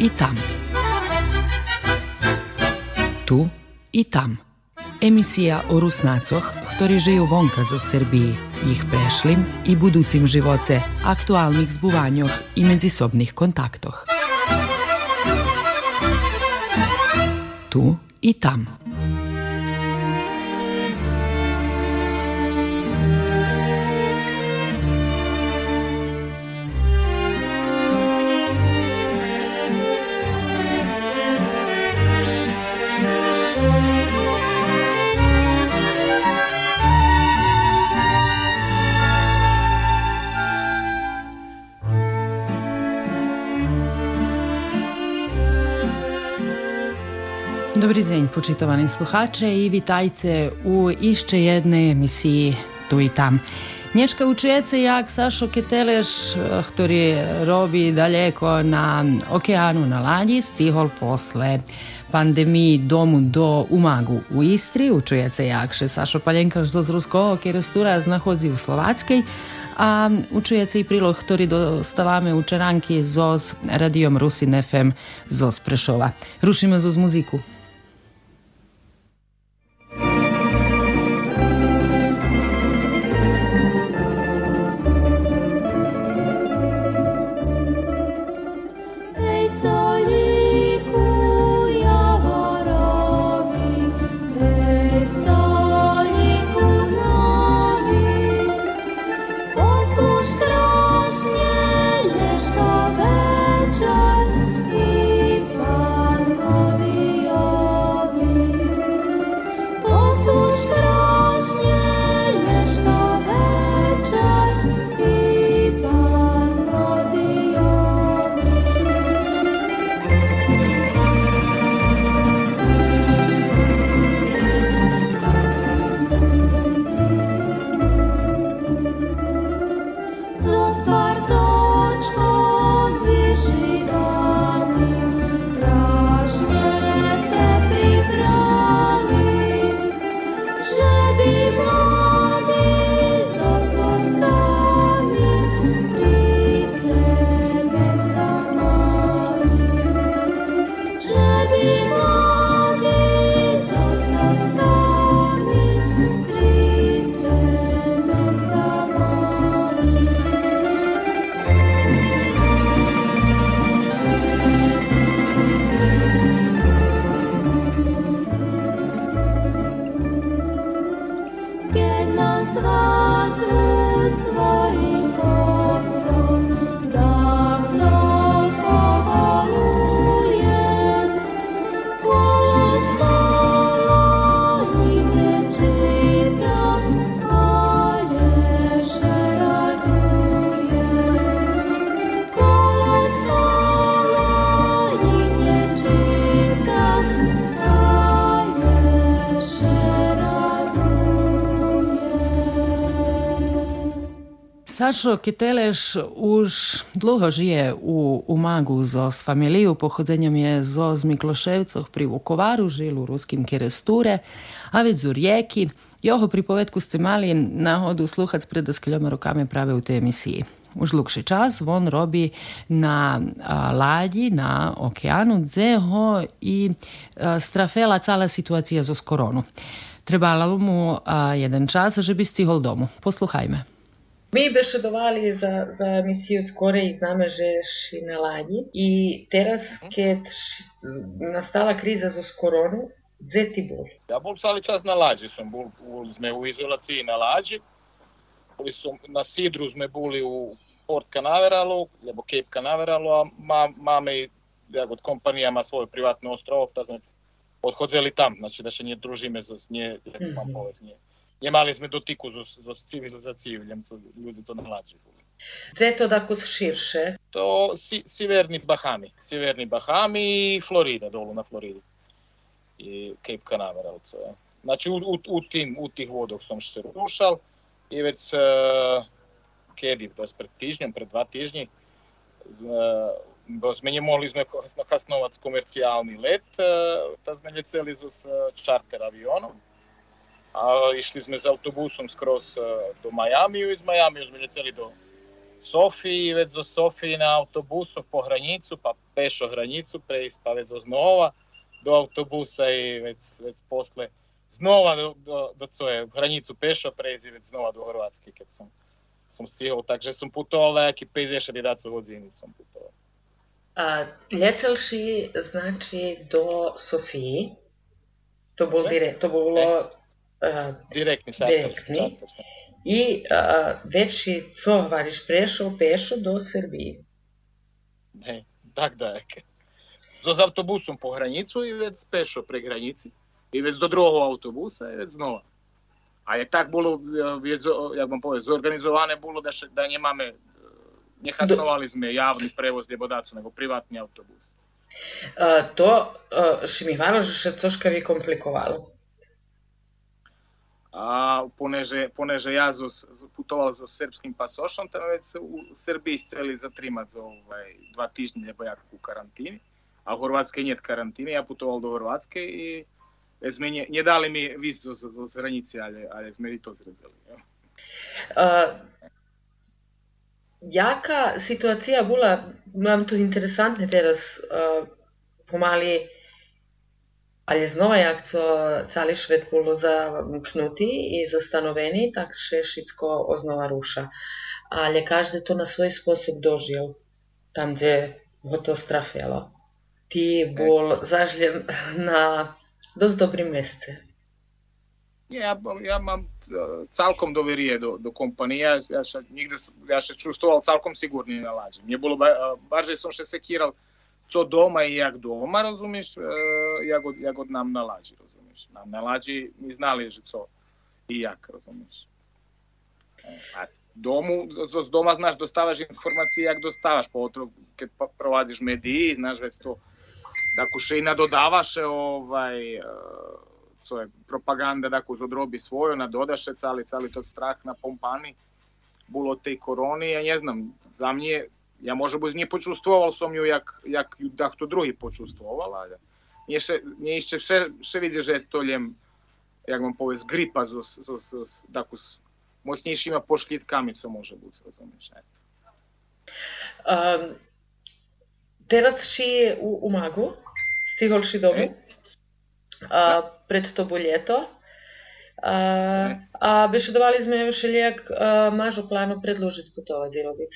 i tam. Tu i tam. Emisija o Rusnacoch, ktorí žijú vonka zo Srbiji, ich prešlim i buducim živoce, aktualnih zbuvanjoh i međusobnih kontaktoh. Tu i tam. Dobri dzień, počitovani sluhače i vitajce u išće jedne emisiji Tu i Tam. Nješka učijece jak Sašo Keteleš, eh, ktori robi daleko na okeanu na Ladji, stihol posle pandemiji domu do Umagu u Istri. Učujece jakše Sašo Paljenkaš zos ruskovo kjer stura znahodzi u Slovackej, a učujece i prilog, ktori dostavame u Čeranki zoz radijom Rusin FM zoz Prešova. Rušimo zoz muziku. Sašo Kiteleš už dlho žije u Umagu zo s familiju, pochodzenjem je zo z Mikloševcoh pri Vukovaru, žil u ruskim keresture, a već u rijeki. Joho pripovedku ste mali nahodu sluhac pred skljoma rokami prave u tej emisiji. Už dlhší čas on robi na a, ladji, na okeanu, gdje ho i a, strafela cala situacija zo koronu. Trebalo mu a, jeden čas, že bi stihol domu. Posluhajme. My wyszydowali za, za misję znamo Korei, znamy, na szynalani i teraz, mhm. kad nastala kriza z koronu, gdzie ty bol? Ja bol cały čas na lađi smo bol, u izolaciji na lađi, boli som, na Sidru smo boli u Port Canaveralu, lebo Cape Canaveralu, a ma, mame ja od kompanijama svoje privatno ostrovo, ta znači, odhođeli tam, znači da še nje družime, nje, da -hmm. mam povez nje. Nemali sme dotyku so, so civilizáciou, to, ľudia to. Gde je to tako širše? To si, Severni Bahami. Severni Bahami i Florida, dolu na Floridi. I Cape Canaveral. Co, Znači, u, u, u, tim, u tih vodoch som se rušal i već uh, kedy, to je pred týždňom, pred dva týždni, uh, sme nemohli sme hasnovať komerciálny let, uh, tak sme leceli so s čarter avionom a išli sme s autobusom skroz do Majamiju i z Majamiju sme leceli do, Sofiji, već zo Sofiji na autobusu po hranicu, pa pešo hranicu, prejsť pa već znova do autobusa i već, već posle znova do, do, do coje, hranicu pešo prejsť već znova do Hrvatske, keď som, som stihol. Takže som putoval nejaký 50 hodiny som putoval. A ljecelši znači do Sofiji, to bol, dire, to bolo direktni direktni i veći cohvariš prešao pešo do Srbije. Ne, tak daleko. Zo z autobusom po granicu i već pešo pre granici i već do drugog autobusa i već znova. A je tak bolo, jak vam povedz, zorganizovane bolo da, še, da nie mamy, nie hasnovali sme javni prevoz ljebodacu, nego privatni autobus. to uh, Šimivanožu še troška vi komplikovalo. A poneže, poneže ja zo, putoval so srpským pasošom, tam već u Srbiji chceli zatrimať za ovaj, dva týždne, lebo jak u karantini. A u Hrvatskej niet karantini, ja putoval do Hrvatske i sme ne, ne dali mi víz zo, zo, z hranice, ale, ale sme to zrezali. Ja. Uh, jaka situacija bila, mam to interesantne teraz, uh, pomali ali znova jak co cali švet bolo zamknuti i zastanoveni, tak še šitsko oznova ruša. Ali každý to na svoj spôsob dožil, tam, kde ho to strafilo. Ti bol zažljen na dosť dobrým mjesece. Ja, ja mám celkom doverie do, do kompanije, ja še, nigde, ja še čustoval celkom sigurni na lađe. Mje bilo, barže som še sekiral, co doma i jak doma, rozumieš, ja jagod ja nam nalađi, razumiješ. Na, nalađi, mi znali žico i jak, razumiješ. E, a domu, z doma znaš, dostavaš informacije jak dostavaš, pogotovo kad pa, prolaziš mediji, znaš već to, da še i nadodavaše ovaj, e, uh, co je propaganda, tako zodrobi svoju, nadodaše cali, cali to strah na pompani, bilo te koroni, ja ne znam, za mnje, ja možda bi nje počustvoval sam ju jak, jak da to drugi počustvoval, ali ще, ще, ще виді, що то лєм, як вам повез, грипа з, з, з, з, таку, з мощнішими пошлітками це може бути, розумієш. Um, teraz si u, u Magu, stihol si domu, e? uh, pred to ljeto. Uh, a bešedovali sme još lijek uh, mažu planu predložiti putovati robiť.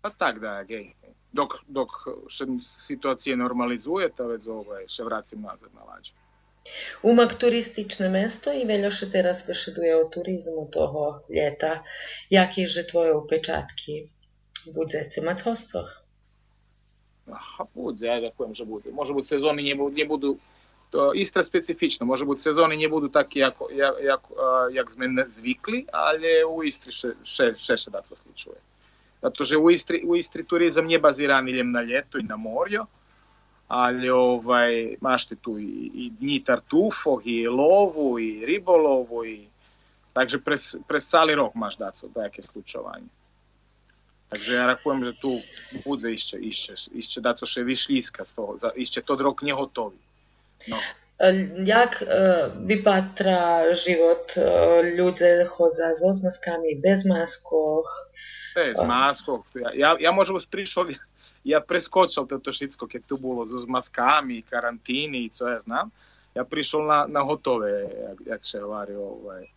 Pa tak da, gej. dok, dok się sytuację normalizuje, to ledzowe się wracam nazad na ladzie. Umag turystyczne mesto i Veljoša teraz wyszeduje o turizmu tego lata. Jakie że twoje upeczatki budze cymacostwoch? Aha, budze, ja dziękuję, że budze. Może być sezony nie, nie budu, to istra specyficzna, może być sezony nie budu takie jak, jak, jak, jak z mnie zwykli, ale u Istry jeszcze da co sliczuje. Zato že u Istri, u Istri turizam nije baziran iljem na ljeto i na morju, ali ovaj, mašte tu i, i dni tartufov, i lovu, i ribolovu, i takže pres, pres cali rok maš daco také slučovanje. Takže ja rakujem, že tu bude ešte, ešte, ešte daco še vyšlíska z toho, ešte to rok nehotový. No. Jak uh, vypatra život uh, ľudze chodza s maskami, maskoch, bez maskov. Ja, ja, ja možno prišao, ja preskočil toto všetko, keď tu bolo so maskami, karantíny, co ja znam. Ja prišiel na, na hotové, jak, jak se hovorí, ovaj,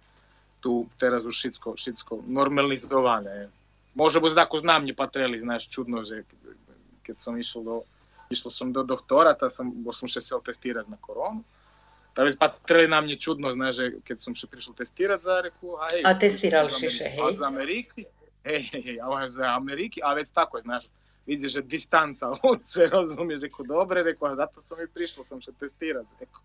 tu teraz už všetko, všetko normalizované. Može byť tako znam, ne patreli, znaš, čudno, že keď som išiel do, išiel som do doktora, ta som, bo som še chcel testirať na koronu. Ta već patreli na mne čudno, znaš, že keď som še prišiel testirať za reku, a hej. A testiral si še, hej? Za Ameriky, hej, hej, hej, ale za Ameriky, a već tako, znaš, vidiš, že distanca od se, razumiješ, rekao, dobre, rekao, a zato sam i prišao, sam še testirati, rekao.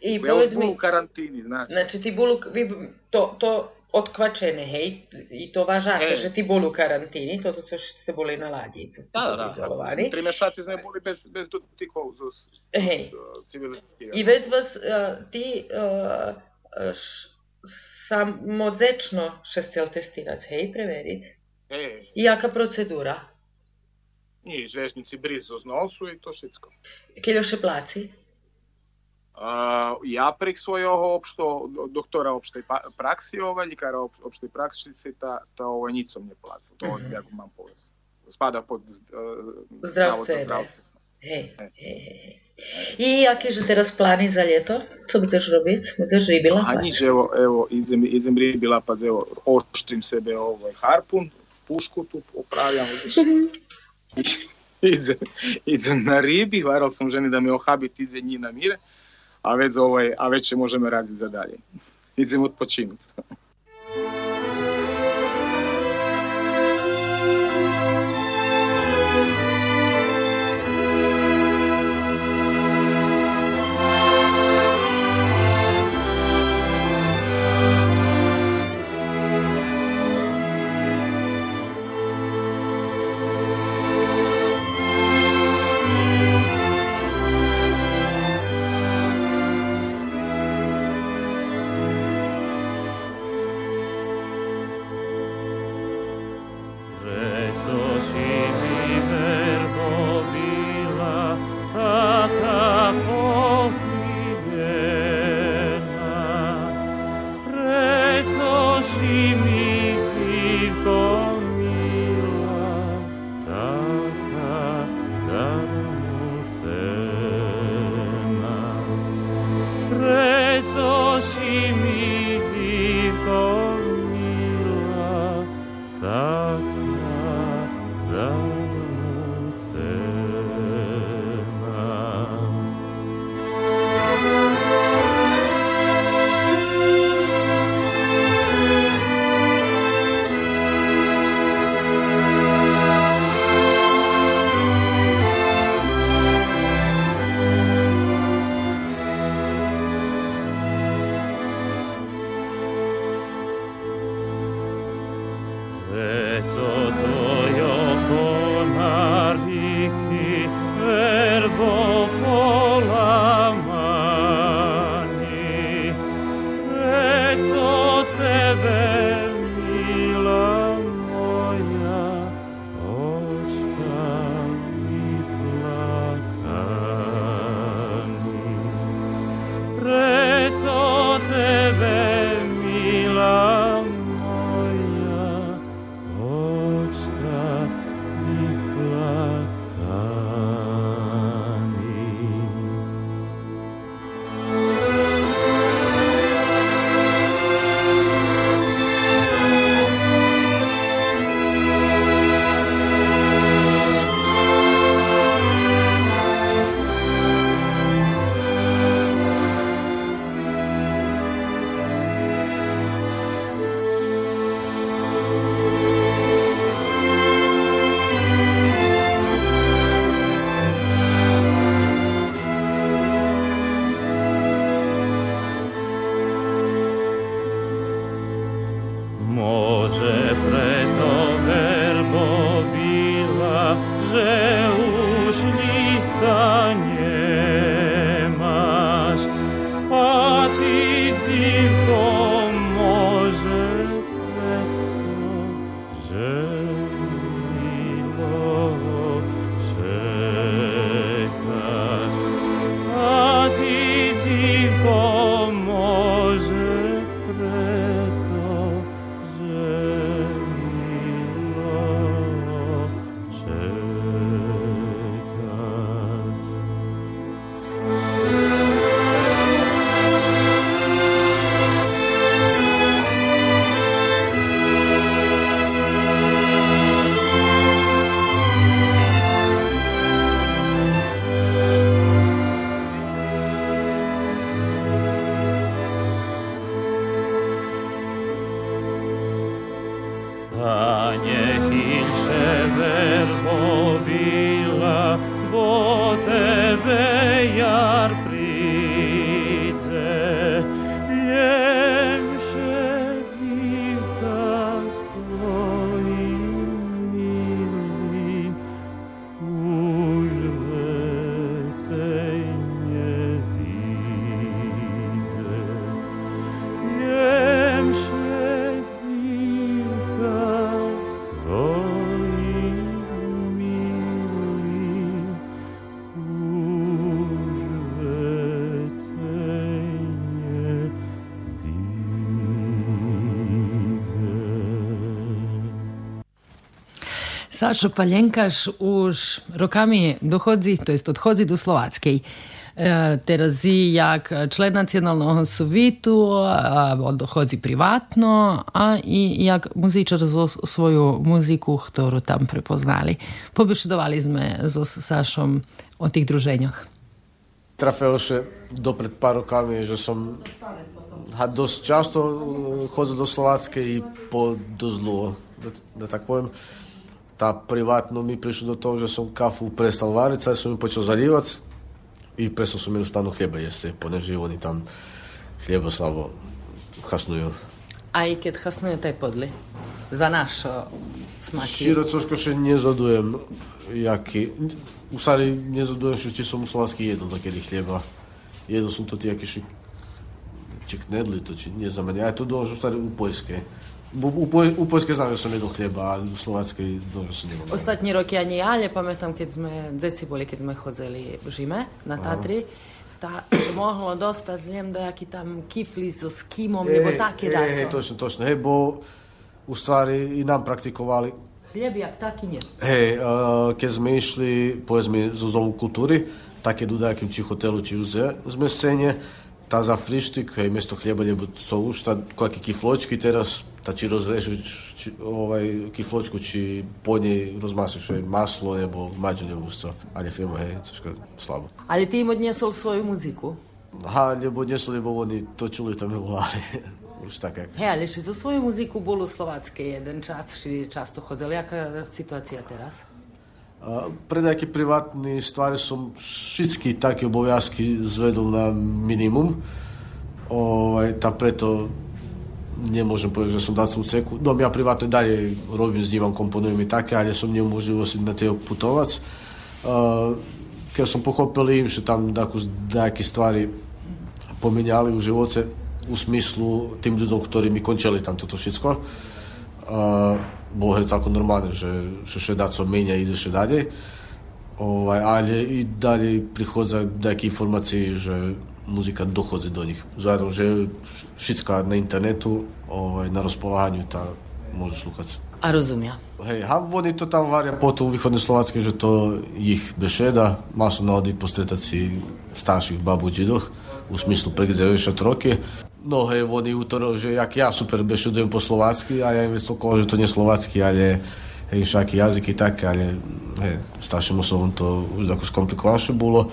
I ja mi, u karantini, znaš. Znači ti bol, vi, to, to odkvačene, hej, i to važace, že ti bol u karantini, to co ste boli na ladji, ste da, da, izolovani. Tri mešaci sme boli bez, bez dotikov z, hej. z civilizacije. I već vas, uh, ti uh, š, samozečno še chcel testirati, hej, preveriť. E. Jaka procedura? Nije žežnjici brizu z nosu i to šitsko. Keljo še placi? A, ja prek svojega opšto, doktora opšte pa, praksi, ova, ljekara opšte praksice, ta, ta ovaj, nicom ne placa. To mm -hmm. ja imam povez. Spada pod uh, zdravstvo. Hej, e. hej, hej. I jaki že teraz plani za ljeto? Co budeš robit? Budeš ribila? A niže, evo, evo idem, idem ribila, pa evo, oštrim sebe ovaj harpun, pušku tu opravljam, idem, idem na ryby, varal som ženi da me ohabi tize njih na mire a već, ovaj, a već možemo raditi za dalje. Idemo odpočinuti. Sašo Paljenkaš už rokami dohodzi, to jest odchodzi do Slovackej. E, Terazi jak člen nacionalnega sovitu, odhodzi privatno, a i jak muzičar za svojo muziku, ktoru tam prepoznali. Pobišedovali sme so Sašom o tih druženjah. Trafilo še do pred par rokami, že som ha, dosť často chodil do Slovacké i po dosť dlho, da, da tak poviem. Та приватно ми пришло до тоа што сум кафу што сум почел заливац и пресо сум едноставно хлеба јесе, понеже они там хлеба слабо хаснуја. А и кет хаснуја тај подли? За наш смак? Шира сошко ше не задуем јаки. Усари не задуем што че сум сласки едно за кеди хлеба. Едно сум тотијаки што ti jaki ši ček nedli to, či nie za mene. Ja to dođu u stvari u Poljske. U, u, u Poljskej znam že som jedol hljeba, a u Slovackej dožil som nemám. Ostatní roky ani ja, ale pamätám, keď sme, deci boli, keď sme chodzili v Žime na Tatri, tá, že mohlo dostať, neviem, jaký tam kifli so skimom, e, nebo také daco. E, točno, točno. Hej, bo u stvari i nam praktikovali. Hljeb jak taký nie. Hej, uh, keď sme išli, povedzme, zo zovu kultúry, do nejakým či hotelu, či uze, sme scéne, tá za frištik, hej, mjesto hljeba, lebo sú už tá, kaký kifločky teraz, tá či rozrežeš či, ovaj, kifločku, či po nej rozmasiš aj maslo, nebo mađu, nebo čo. Ale hljeba, hej, troška slabo. Ale ty im odniesol svoju muziku? Ha, lebo odniesol, lebo oni točili tam v hlave. už tak, jak. Hej, ale ši za svoju muziku bol u Slováckej jeden čas, ši často chodil. Jaká situácia teraz? Pre nejaké privátne stvari som všetky také oboviazky zvedol na minimum. Ovaj, tá preto nemôžem povedať, že som dal celú ceku. No ja privátne dalje robím, snívam, komponujem i také, ale som nemôžu si na tie putovať. Keď som pochopil im, že tam nejaké stvari pomenjali u živote u smislu tým ľuďom, ktorí mi končili tam toto všetko Bolo je tako normalno, že, še še daco menja i še dalje. Ovaj, ali i dalje prihoza neke informacije, že muzika dohodzi do njih. Zajedno že šitska na internetu, ovaj, na raspolaganju, ta može slukati. A razumija. Hej, ha, oni to tam varja potu u vihodne Slovatske, že to ih bešeda, masu na odi postretaci starših babu džidoh, u smislu pregzeveša troke, roky No hej, oni útorok, že jak ja super bešudujem po slovácky a ja im toľko, že to nie slovácky, ale hej, všaký jazyky tak, ale hej, starším osobom to už tako skomplikovanšie bolo,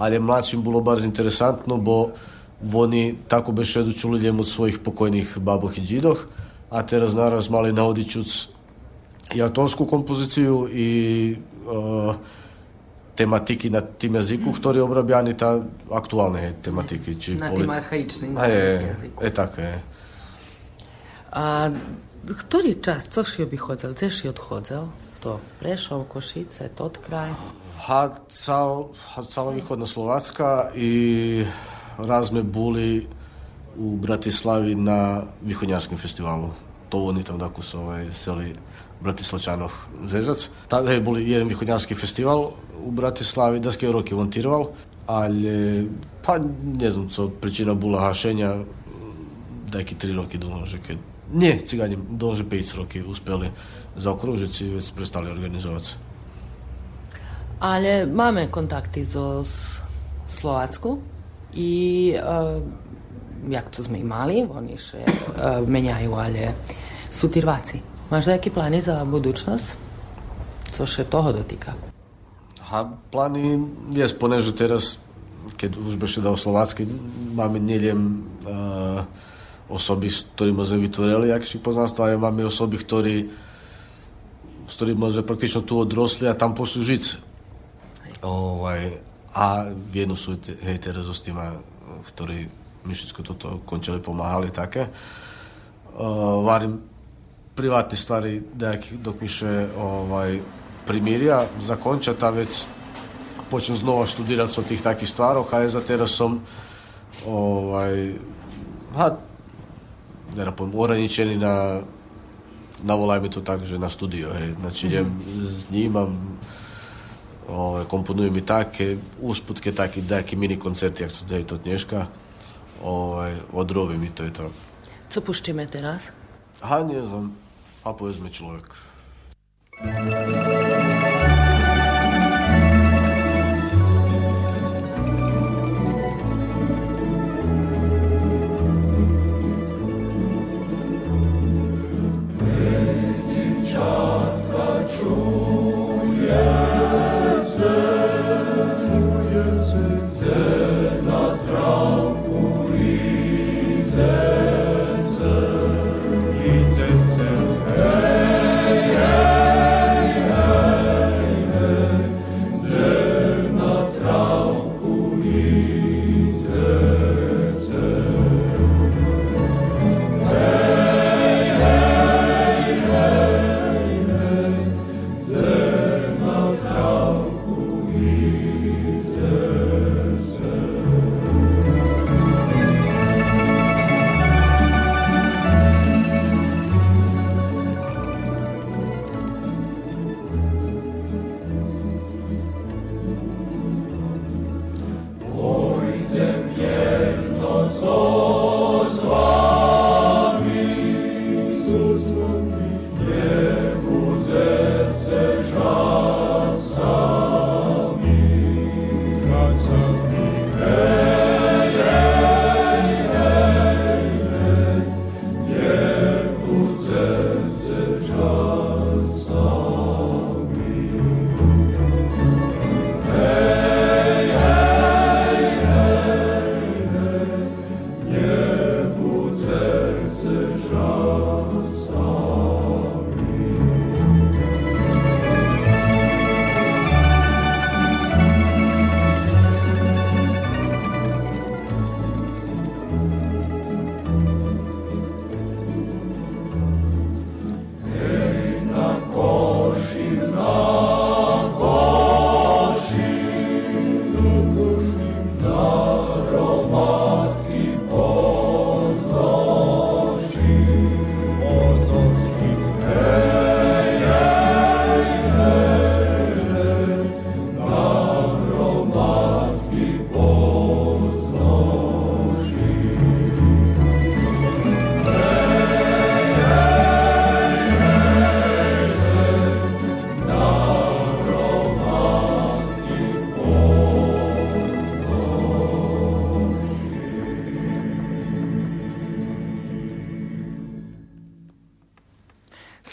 ale mladším bolo bardzo interesantno, bo oni tako bešedu čuli ľudia od svojich pokojných baboch i džidoch a teraz naraz mali nahodičuc i autorskú kompozíciu i uh, tematiki na tim jeziku, który obrabiani ta aktualne tematiki. Znači Czy na poli... tym archaicznym a, je, jeziku. E, tak, je. A który czas, co się odchodzał? Gdzie się odchodzał? To Prešov, Košice, tot kraj? Ha, cal, ha, cała ihodna Slovačka i raz me buli u Bratislavi na Vihonjarskim festivalu. To oni tam tako su ovaj, seli Bratislavčanoch zezac. Tam je boli jeden východňarský festival u Bratislavi, daske roky montiroval, ali pa ne znam co pričina bula hašenja, dajki tri roky dlho, že keď nie, cigani dlže 5 roky uspeli zaokružiť si, već prestali organizovať. Ale máme kontakty so Slovacku i uh, jak to sme imali, oni še uh, menjajú, ale sú Tirváci. Máš nejaké plány za budućnosť? Co še toho dotýka? A plány je spone, že teraz, keď už beše dal Slovácky, máme nielen uh, osoby, s ktorými sme vytvorili akší poznanstvo, ale máme osoby, ktorí, s ktorými sme praktično tu odrosli a tam pošli žiť. Ovaj, a jednu sú hej, teraz s tým, ktorí mi všetko toto končili, pomáhali také. Uh, varím privátne stvari, dok mi še ovaj, primirja, zakonča ta već počnem znova študirati o tih takih stvarov, kaj za teraz som ovaj, ha, ne napom, ograničeni na navolajme to tak, že na studio, hej. Znači idem, mm -hmm. snimam, ovaj, komponujem i take, usputke taki, neki mini koncerti, jak su to dneška, ovaj, odrobim i to je to. Co puštíme teraz? Ha, ne znam, a pois-me-te louco.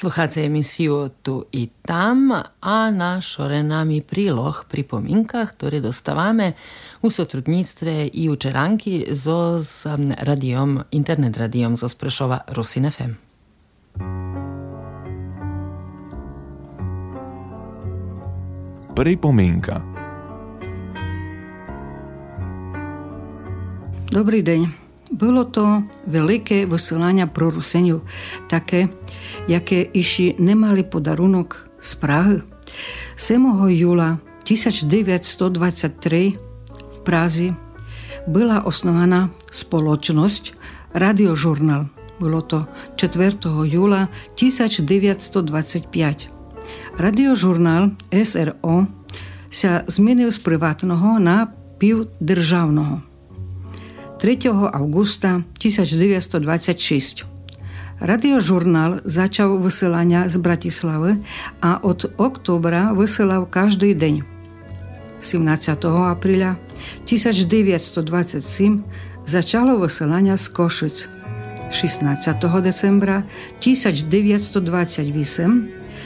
Slušate emisijo Tu i tam, a naš orenami prilog pri pominkah, torej dostavame v sotrudnictve i u Čeranki z radijom, internet radijom z Prešova Rusin FM. Pripominka. Dobrý deň. Bolo to veľké vysielania pro Ruseniu, také, jaké iši nemali podarunok z Prahy. 7. júla 1923 v Prazi bola osnovaná spoločnosť Radiožurnal. Bolo to 4. júla 1925. Radiožurnal SRO sa zmenil z privátneho na piv državného. 3. augusta 1926. Radiožurnál začal vysielania z Bratislavy a od októbra vysielal každý deň. 17. apríla 1927 začalo vysielania z Košic. 16. decembra 1928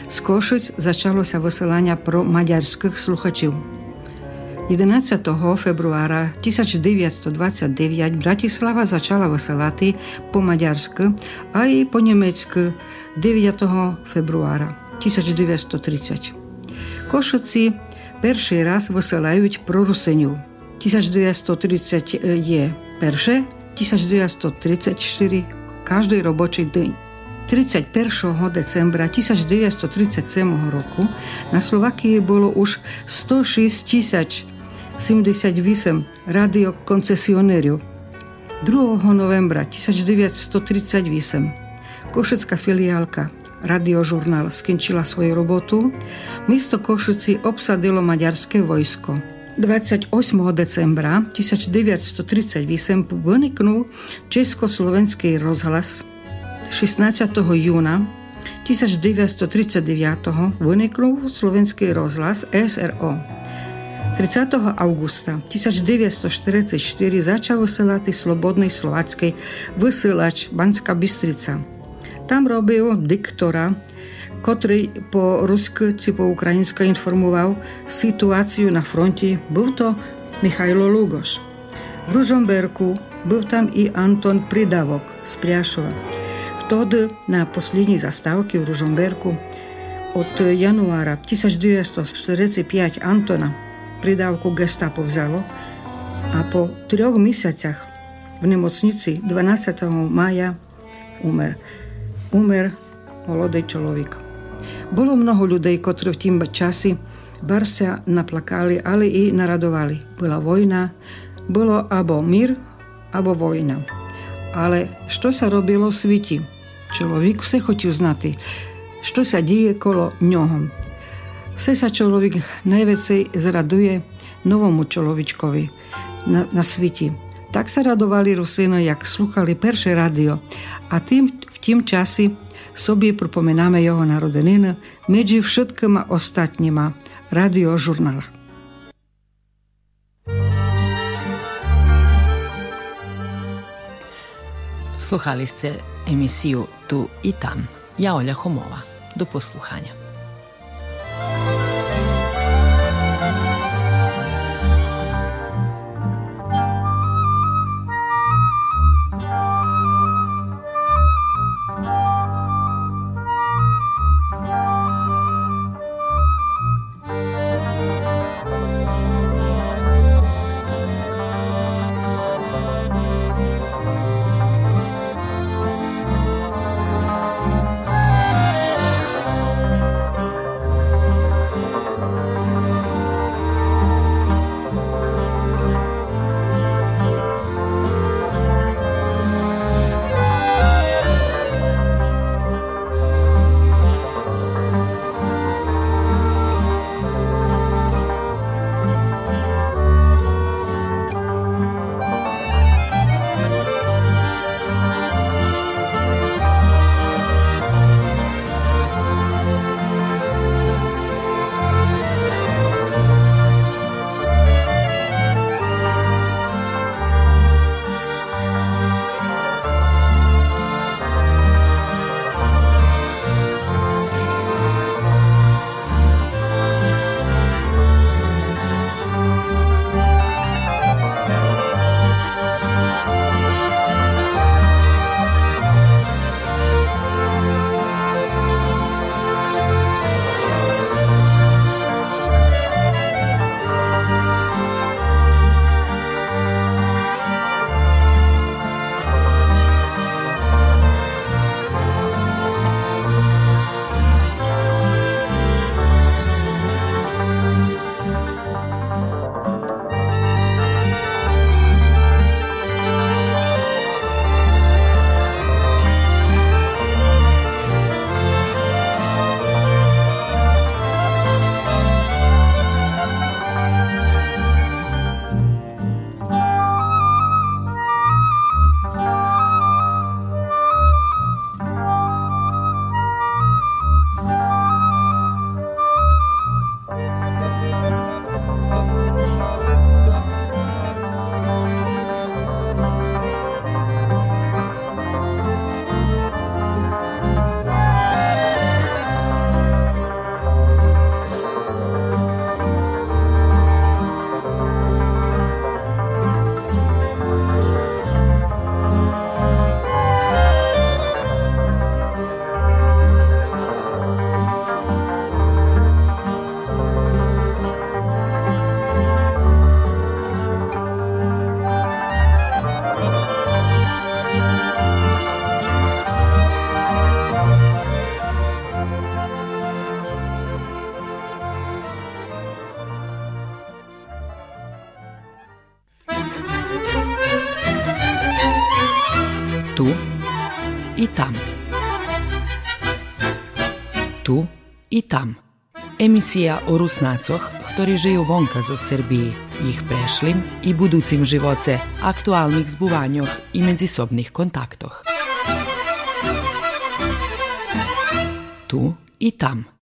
z Košic začalo sa vysielania pro maďarských sluchačov. 11 фебруара 1929 Bratislava začala висилати по-мадярськи, а й по-німецьки 9 фебруара 1930. Кошиці перший раз висилають про прорусинів. 1930 є перше, 1934 кожний робочий день. 31 decembra 1937 roku na Slovákii bolo už 106 tisíc 78 radiokoncesionérov. 2. novembra 1938 Košecká filiálka Radiožurnál skončila svoju robotu, Mesto Košici obsadilo maďarské vojsko. 28. decembra 1938 vyniknul Československý rozhlas. 16. júna 1939 vyniknul slovenský rozhlas SRO. 30. augusta 1944 začal vysielať Slobodný slovacký vysielač Banská Bystrica. Tam robil diktora, ktorý po rusky či po ukrajinsky informoval situáciu na fronte. Byl to Michailo Lugoš. V Ružomberku byl tam i Anton Pridavok z Priašova. Vtedy na poslední zastávky v Ružomberku od 1945 Antona pridávku gestapo vzalo a po troch mesiacoch v nemocnici 12. maja umer. Umer молодий čolovik. Bolo mnoho ľudí, ktorí v tým časi bar sa naplakali, ale i naradovali. Bola vojna, bolo abo mír, abo vojna. Ale što sa robilo v sviti? Čоловік все хотів знати, що ся діє коло нього. Все sa чоловік найвеcej зрадує новому чоловічкові на, на світі. Так sa radovali Rusino, jak слухали перше радіо, а тим в тім часі собі припоминаємо його народенини між všetkими остатніми радіожурналах. Sluhali ste emisiju Tu i tam. Ja Olja Homova. Do posluhanja. Emisija o Rusnacoh, ktorí žijú vonka zo Srbiji, ich prešlim i buducim živoce, aktualnih zbuvanjoh i međusobnih kontaktoh. tu i tam.